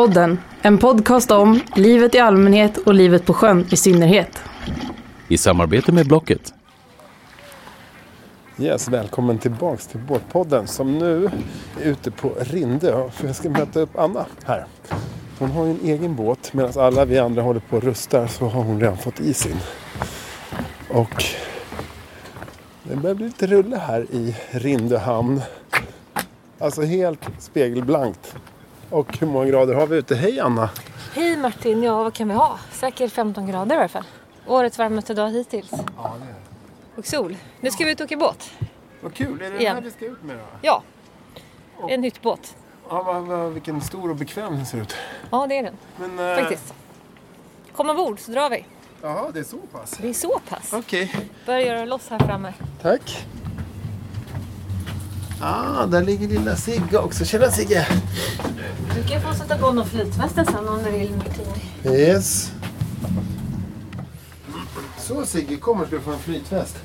Båtpodden, en podcast om livet i allmänhet och livet på sjön i synnerhet. I samarbete med Blocket. Yes, välkommen tillbaks till Båtpodden som nu är ute på Rindö. För jag ska möta upp Anna här. Hon har ju en egen båt medan alla vi andra håller på och rustar så har hon redan fått i sin. Och det börjar bli lite rulle här i Rindö hamn. Alltså helt spegelblankt. Och hur många grader har vi ute? Hej Anna! Hej Martin, ja vad kan vi ha? Säkert 15 grader i alla fall. Årets varmaste dag hittills. Ja, det är Och sol. Nu ska vi ut och åka båt. Vad kul! Är det den Igen. här vi ska ut med då? Ja. En hyttbåt. Ja, vad, vad, vilken stor och bekväm den ser ut. Ja det är den Men, eh, faktiskt. Kom ombord så drar vi. Jaha, det är så pass. Det är så pass. Okej. Börjar göra loss här framme. Tack. Ah, där ligger lilla Sigge också. Tjena Sigge! Du kan få sätta på någon flytvästen sen om du vill Martin. Yes. Så Sigge, kommer ska du få en flytväst.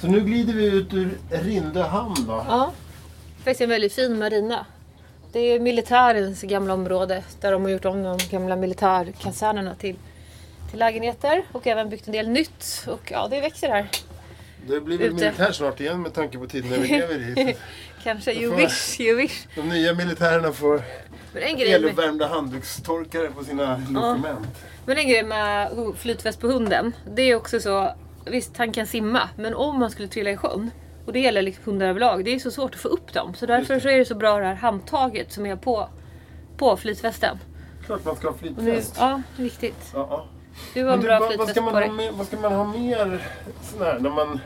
Så nu glider vi ut ur Rindö hamn då. Ja. Faktiskt en väldigt fin marina. Det är militärens gamla område där de har gjort om de gamla militärkasernerna till, till lägenheter och även byggt en del nytt. Och ja, det växer här. Det blir väl Ute. militär snart igen med tanke på tiden vi lever i. Kanske, you wish, you wish. De nya militärerna får med, eluppvärmda handdukstorkare på sina logement. men en grej med flytväst på hunden. Det är också så, visst han kan simma, men om man skulle trilla i sjön. Och det gäller liksom hundar överlag. Det är så svårt att få upp dem. Så därför så är det så bra det här handtaget som är på, på flytvästen. Klart man ska ha Och nu, flytväst. ja, viktigt. Ja, ja. Du har en bra vad, vad, flytväst ska på man ha dig. mer, vad ska man ha mer sån här, när man...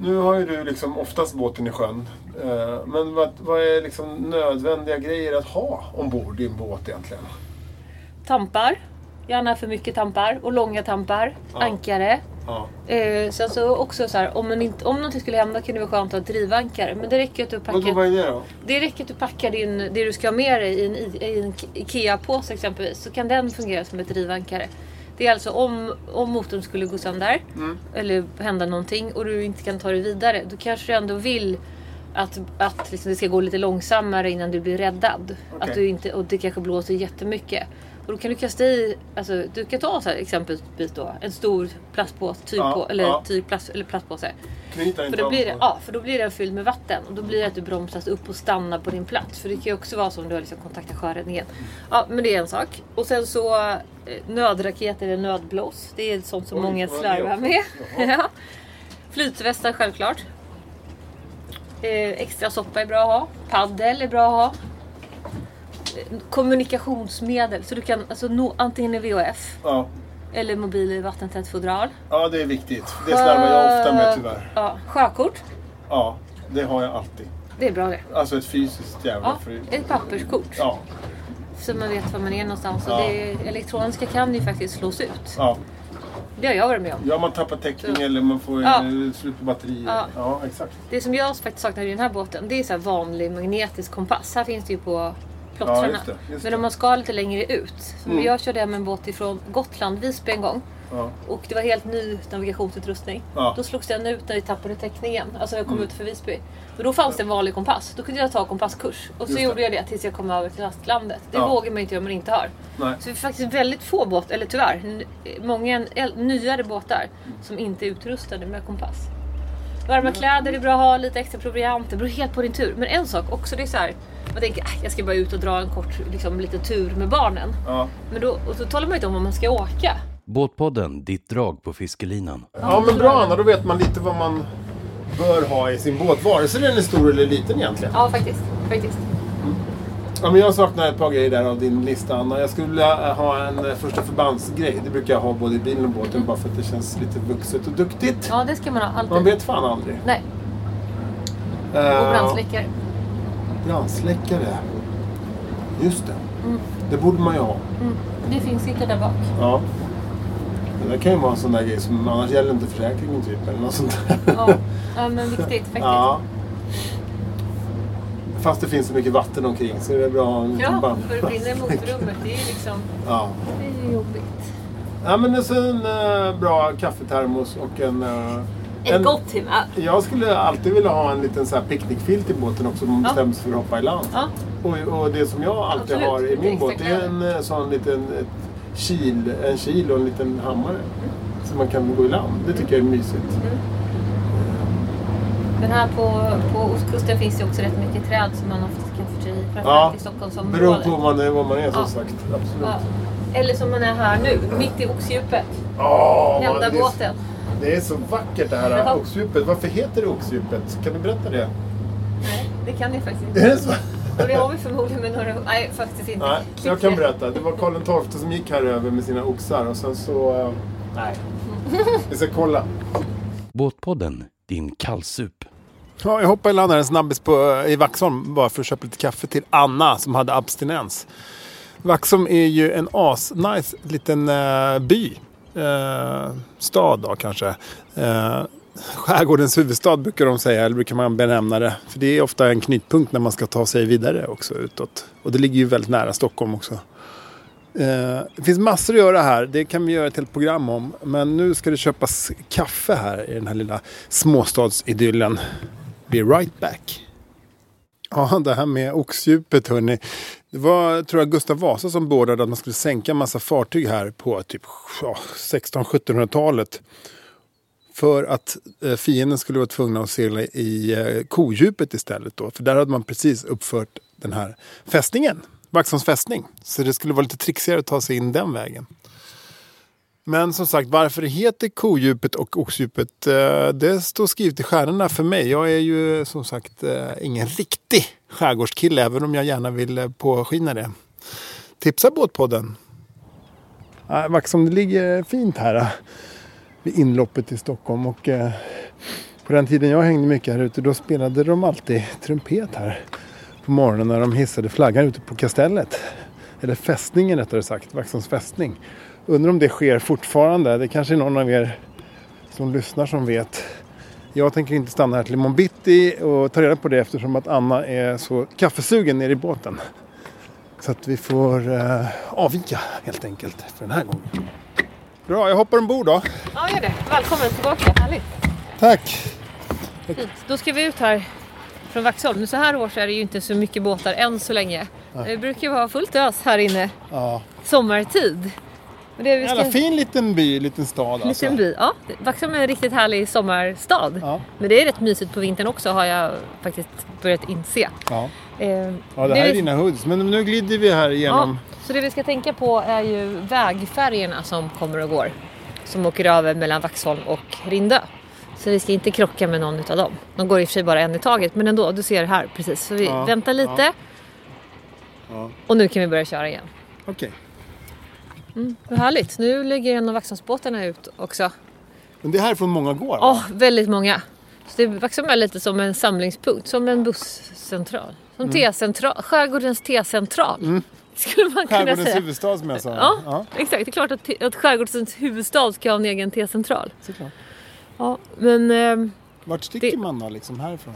Nu har ju du liksom oftast båten i sjön. Eh, Men vad, vad är liksom nödvändiga grejer att ha ombord i en båt egentligen? Tampar. Gärna för mycket tampar och långa tampar. Ja. Ankare. Ja. Eh, sen så också så här, om, man inte, om någonting skulle hända kan det vara skönt att ha drivankare. Men det räcker att du packar vad är det då? Det räcker att du packar din, det du ska ha med dig i en, i en IKEA-påse exempelvis. Så kan den fungera som ett drivankare. Det är alltså om, om motorn skulle gå sönder Mm. eller hända någonting och du inte kan ta dig vidare. Då kanske du ändå vill att, att liksom det ska gå lite långsammare innan du blir räddad. Okej. Att du inte, och det kanske blåser jättemycket. Och då kan du kasta i, alltså, du kan ta så här, exempelvis då, en stor plastpåse, tyg Ja, på, eller, ja. tyg plast, eller plastpåse. För då blir, det, ja, för då blir den fylld med vatten och då blir det att du bromsas upp och stannar på din plats. För det kan ju också vara så om du har liksom kontaktat sjöräddningen. Ja, men det är en sak. Och sen så eh, nödraket eller nödblås. Det är sånt som Oj, många slarvar med. Ja. Flytvästar självklart. Eh, extra soppa är bra att ha. Paddel är bra att ha. Eh, Kommunikationsmedel. Så du kan alltså nå antingen en VHF Ja. Eller mobil i vattentätt fodral. ja, det är viktigt. Det slarvar jag ofta med tyvärr. Ja, sjökort. Ja, det har jag alltid. Det är bra det. Alltså ett fysiskt jävla Ja, fri... ett papperskort. Ja, Så man vet var man är någonstans. Ja. Och det elektroniska kan ju faktiskt slås ut. ja. Det har jag varit med om. Ja, man tappar täckning eller man får Ja. eh, slut på batterier. Ja. ja, exakt. Det som jag faktiskt saknar i den här båten, det är så vanlig magnetisk kompass. Här finns det ju på Ja, plottrarna. just det, just Men det. om man ska lite längre ut. Mm. Jag körde hem en båt ifrån Gotland, Visby en gång. Ja. Och det var helt ny navigationsutrustning. Ja. Då slogs den ut när vi tappade täckningen. Alltså när jag kom Mm. ut för Visby. Och då fanns det en vanlig kompass. Då kunde jag ta kompasskurs. Och så Just det. gjorde jag det tills jag kom över till lastlandet. Det Ja. vågar man inte göra om man inte har. Nej. Så det är faktiskt väldigt få båtar, eller tyvärr, många nyare båtar som inte är utrustade med kompass. Varma kläder är bra att ha, lite extra proviant. Det beror helt på din tur. Men en sak också, det är så här. Man tänker "Ah, jag ska bara ut och dra en kort liksom, liten tur med barnen. Ja. Men då, och så talar man inte om vad man ska åka. Båtpodden, ditt drag på fiskelinan. ja, men bra Anna. Då vet man lite vad man bör ha i sin båt. Vare sig den är stor eller liten egentligen. Ja, faktiskt. faktiskt. Ja, men jag saknar ett par grejer där av din lista Anna. Jag skulle vilja ha en eh, första förbandsgrej. Det brukar jag ha både i bilen och båten bara för att det känns lite vuxet och duktigt. Ja, det ska man ha alltid. Man vet fan aldrig. Nej, och Eh, brandsläckare. Brandsläckare. Just det. Det borde man ju ha. Mm. Det finns inte där bak. Ja. Det där kan ju vara en sån där grej som annars gäller inte försäkringen typ. Eller något sånt där. Ja, ja men viktigt faktiskt. Ja. Fast det finns så mycket vatten omkring så är det bra att ha en liten Ja, för det brinner i motorrummet. Det är ju liksom... Ja. Det är ju jobbigt. Ja men det är så en eh, bra kaffetermos och en... eh, Ett En- gott humör. Jag skulle alltid vilja ha en liten så här picknickfilt i båten också om man Ja. sig för att hoppa i land. Ja. Och, och det som jag alltid Absolut, har i min båt det är en eh, sån liten ett kil, en kil och en liten hammare. Så man kan gå i land. Det tycker jag är mysigt. Men här på, på ostkusten finns det också rätt mycket träd som man ofta kan få i, framförallt Ja, i beror Stockholmsområdet. på var man är, var man är som Ja. sagt. Absolut. Ja. Eller som man är här nu, mitt i oxdjupet. Det, är, båten. Det är så vackert det här Ja. oxdjupet. Varför heter det oxdjupet? Kan du berätta det? Nej, det kan jag faktiskt inte. Är det så? Och det har vi förmodligen med några... Nej, faktiskt inte. Nej, jag kan berätta. Det var Karl XII som gick här över med sina oxar och sen så... eh, Nej. Vi ska kolla. Båtpodden, din kallsup. Ja, jag hoppade i land här en snabbis på, i Vaxholm bara för att köpa lite kaffe till Anna som hade abstinens. Vaxholm är ju en asnice liten eh, by. Eh, stad då kanske. Eh, skärgårdens huvudstad brukar de säga, eller brukar man benämna det. För det är ofta en knutpunkt när man ska ta sig vidare också utåt. Och det ligger ju väldigt nära Stockholm också. Eh, det finns massor att göra här. Det kan vi göra ett helt program om. Men nu ska det köpas kaffe här i den här lilla småstadsidyllen. Be right back. Ja, det här med oxdjupet hörni. Det var, tror jag, Gustav Vasa som beordrade att man skulle sänka en massa fartyg här på typ ja, 1600-1700-talet. För att eh, fienden skulle vara tvungna att segla i eh, kodjupet istället då. För där hade man precis uppfört den här fästningen. Vaxholms fästning. Så det skulle vara lite trixigare att ta sig in den vägen. Men som sagt, varför det heter kodjupet och oxdjupet, eh, det står skrivet i stjärnorna för mig. Jag är ju som sagt eh, ingen riktig skärgårdskille, även om jag gärna vill eh, påskina det. Tipsa Båtpodden. Vaxholm, det ligger fint här vid inloppet till Stockholm. Och på den tiden jag hängde mycket här ute, då spelade de alltid trumpet här på morgonen när de hissade flaggan ute på kastellet. Eller fästningen rättare sagt, Vaxholms fästning. Undrar om det sker fortfarande. Det kanske är någon av er som lyssnar som vet. Jag tänker inte stanna här till imorgon bitti och ta reda på det eftersom att Anna är så kaffesugen nere i båten. Så att vi får eh, avvika helt enkelt för den här gången. Bra, jag hoppar ombord då. Ja, gör det. Välkommen tillbaka. Härligt. Tack! Fint. Då ska vi ut här från Vaxholm. Så här års är det ju inte så mycket båtar än så länge. Det brukar ju vara fullt ös här inne Ja. sommartid. Och det vi Jävla ska... fin liten by, liten stad alltså. Liten by. Ja, Vaxholm är en riktigt härlig sommarstad. Ja. Men det är rätt mysigt på vintern också har jag faktiskt börjat inse. Ja. Eh, ja, det här är vi- dina hoods. Men nu glider vi här igenom. Ja, så det vi ska tänka på är ju vägfärgerna som kommer och går. Som åker över mellan Vaxholm och Rindö. Så vi ska inte krocka med någon av dem. De går i och för sig bara en i taget, men ändå, du ser här precis. Så vi Ja, väntar lite. ja. Ja. Och nu kan vi börja köra igen. Okej. Vad härligt, nu ligger en av Vaxholmsbåtarna ut också. Men det är härifrån många går? Ja, väldigt många. Så det Vaxholm är lite som en samlingspunkt, som en busscentral. Som Mm. T-central, skärgårdens T-central. Skulle man kunna Skärgårdens säga. huvudstad som jag sa. Ja, exakt. Det är klart att, att skärgårdens huvudstad ska ha en egen T-central. såklart. Ja, men eh, Vart sticker Det- man då liksom härifrån?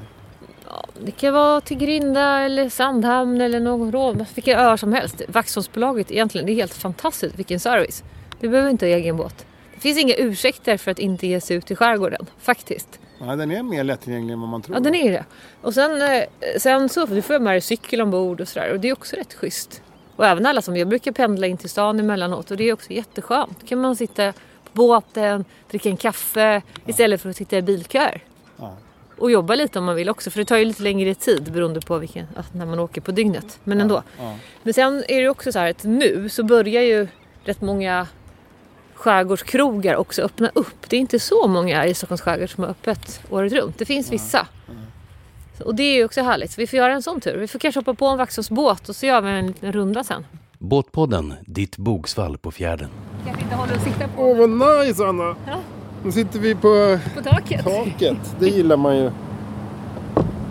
Ja, det kan vara till Grinda eller Sandhamn eller någon rå, vilka öar som helst. Vaxholmsbolaget egentligen, det är helt fantastiskt vilken service. Du behöver inte ha egen båt. Det finns inga ursäkter för att inte ge sig ut i skärgården, faktiskt. Ja, den är mer lättillgänglig än vad man tror. Ja, den är det. Och sen, eh, sen så du får jag med dig cykel ombord och sådär och det är också rätt schysst. Och även alla som, jag brukar pendla in till stan emellanåt och det är också jätteskönt. Då kan man sitta på båten, dricka en kaffe istället för att sitta i bilköer. Ja. Och jobba lite om man vill också för det tar ju lite längre tid beroende på vilken, att när man åker på dygnet. Men ändå. ja. Men sen är det också så här att nu så börjar ju rätt många skärgårdskrogar också öppna upp. Det är inte så många i Stockholms skärgård som har öppet året runt. Det finns vissa. Så- Och det är ju också härligt. Så vi får göra en sån tur. Vi får kanske hoppa på en Vaxholms båt och så gör vi en liten runda sen. Båtpodden, ditt bogsvall på fjärden. Kanske inte håller och sikta på, Åh, vad nice Anna! Ja. Nu sitter vi på på taket. taket. Det gillar man ju.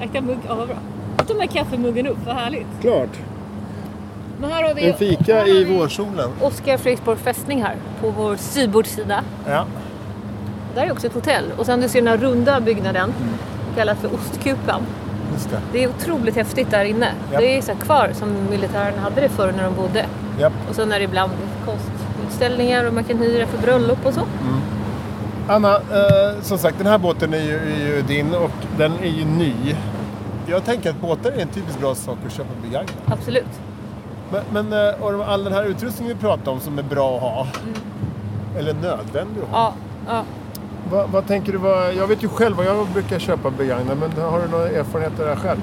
Äkta mugg. Ja, vad bra. Tar man kaffemuggen upp. Vad härligt. Klart. Men här har vi En fika här har i vårsolen. Oskar Fredriksborg fästning här på vår sydbordssida. Ja. Där är också ett hotell. Och sen du ser den här runda byggnaden. Kallas för Ostkupan. Just det. Det är otroligt häftigt där inne. Ja. Det är så kvar som militären hade det förr när de bodde. Japp. Och sen är det ibland konstutställningar och man kan hyra för bröllop och så. Anna, eh, som sagt den här båten är ju, är ju din och den är ju ny. Jag tänker att båtar är en typiskt bra sak att köpa begagnat. Absolut. Men, men eh, och all den här utrustningen vi pratar om som är bra att ha. Eller nödvändig att ha. Ja, ja. Vad, vad tänker du? Vad, jag vet ju själv vad jag brukar köpa begagnat. Men har du några erfarenheter där själv?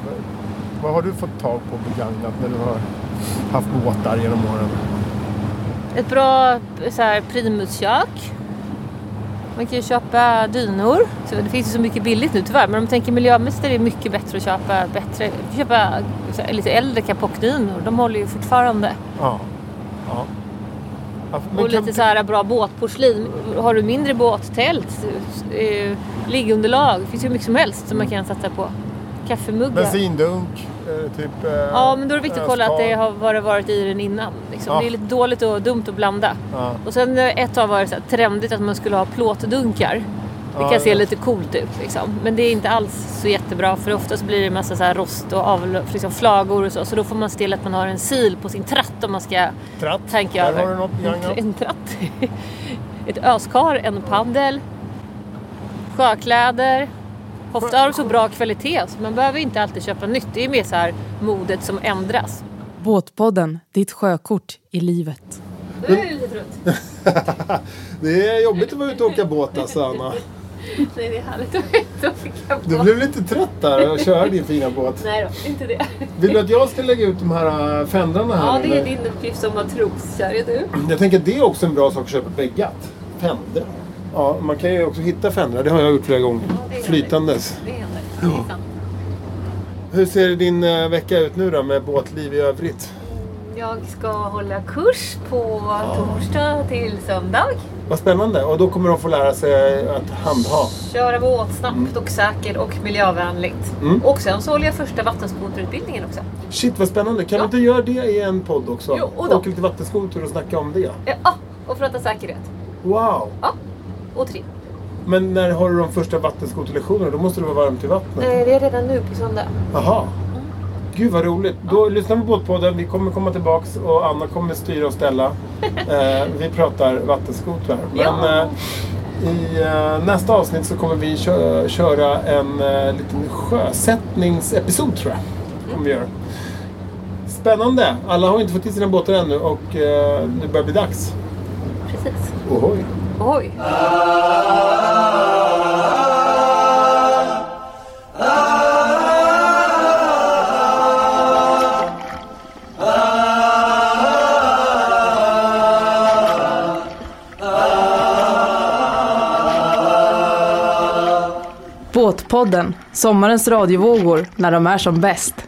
Vad har du fått tag på begagnat när du har haft båtar genom åren? Ett bra så här, primuskök. Man kan ju köpa dynor. Så det finns ju så mycket billigt nu tyvärr. Men om man tänker miljömässigt är det mycket bättre att köpa, bättre, köpa lite äldre kapokdynor. De håller ju fortfarande. Ja. ja. ja och lite så här bra båtporslin. Har du mindre båt, tält, eh, liggunderlag. Det finns ju mycket som helst som man kan satsa på. Kaffemuggar. Bensindunk, typ... eh, Ja, men då är det viktigt att kolla att det har vad det varit i den innan. Liksom. Ja. Det är lite dåligt och dumt att blanda. Ja. Och sen eh, ett tag var det så här, trendigt att man skulle ha plåtdunkar. Det kan Ja, se lite coolt ut liksom. Men det är inte alls så jättebra för oftast blir det en massa så här rost och avlopp, liksom flagor och så. Så då får man se till att man har en sil på sin tratt om man ska Tratt. tänka Där över. har du något begagnat. En tratt. Ett öskar, en paddel. Sjökläder. Ofta har de så bra kvalitet så man behöver inte alltid köpa nytt. Det är mer så här modet som ändras. Båtpodden, ditt sjökort i livet. Nu är lite trött. Det är jobbigt att vara ute och åka båt alltså, Anna. Nej, det är härligt att veta vilka Du blev lite trött där och köra din fina båt. Nej då, inte det. Vill du att jag ska lägga ut de här äh, fändrarna här? Ja, det är eller? din uppgift som matros, käre du. Jag tänker att det är också en bra sak att köpa beggat. Fänder. Ja, man kan ju också hitta fändrar. Det har jag gjort flera gånger. gör Flytandes. Det händer. Det är sant. Hur ser din äh, vecka ut nu då med båtliv i övrigt? Jag ska hålla kurs på torsdag till söndag. Vad spännande. Och då kommer de få lära sig att handha. Köra båt snabbt och säkert och miljövänligt. Mm. Och sen så håller jag första vattenskoterutbildningen också. Shit vad spännande. Kan Ja. du inte göra det i en podd också? Jo, och då. Åka lite vattenskoter och snacka om det. Ja, och prata säkerhet. Wow! Ja, och tre. Men när har du de första vattenskoterlektionerna? Då måste det vara varmt i vattnet. Nej, det är redan nu på söndag. Jaha. Gud vad roligt. Då lyssna på båtpodden. Vi kommer komma tillbaks och Anna kommer styra och ställa. Eh, vi pratar vattenskotrar. Men Ja. eh, i eh, nästa avsnitt så kommer vi kö- köra en eh, liten sjösättningsepisod tror jag. Kommer vi göra. Spännande. Alla har inte fått till sina båtar ännu och eh, det börjar bli dags. Precis. Ohoj. Oj. Båtpodden, sommarens radiovågor när de är som bäst.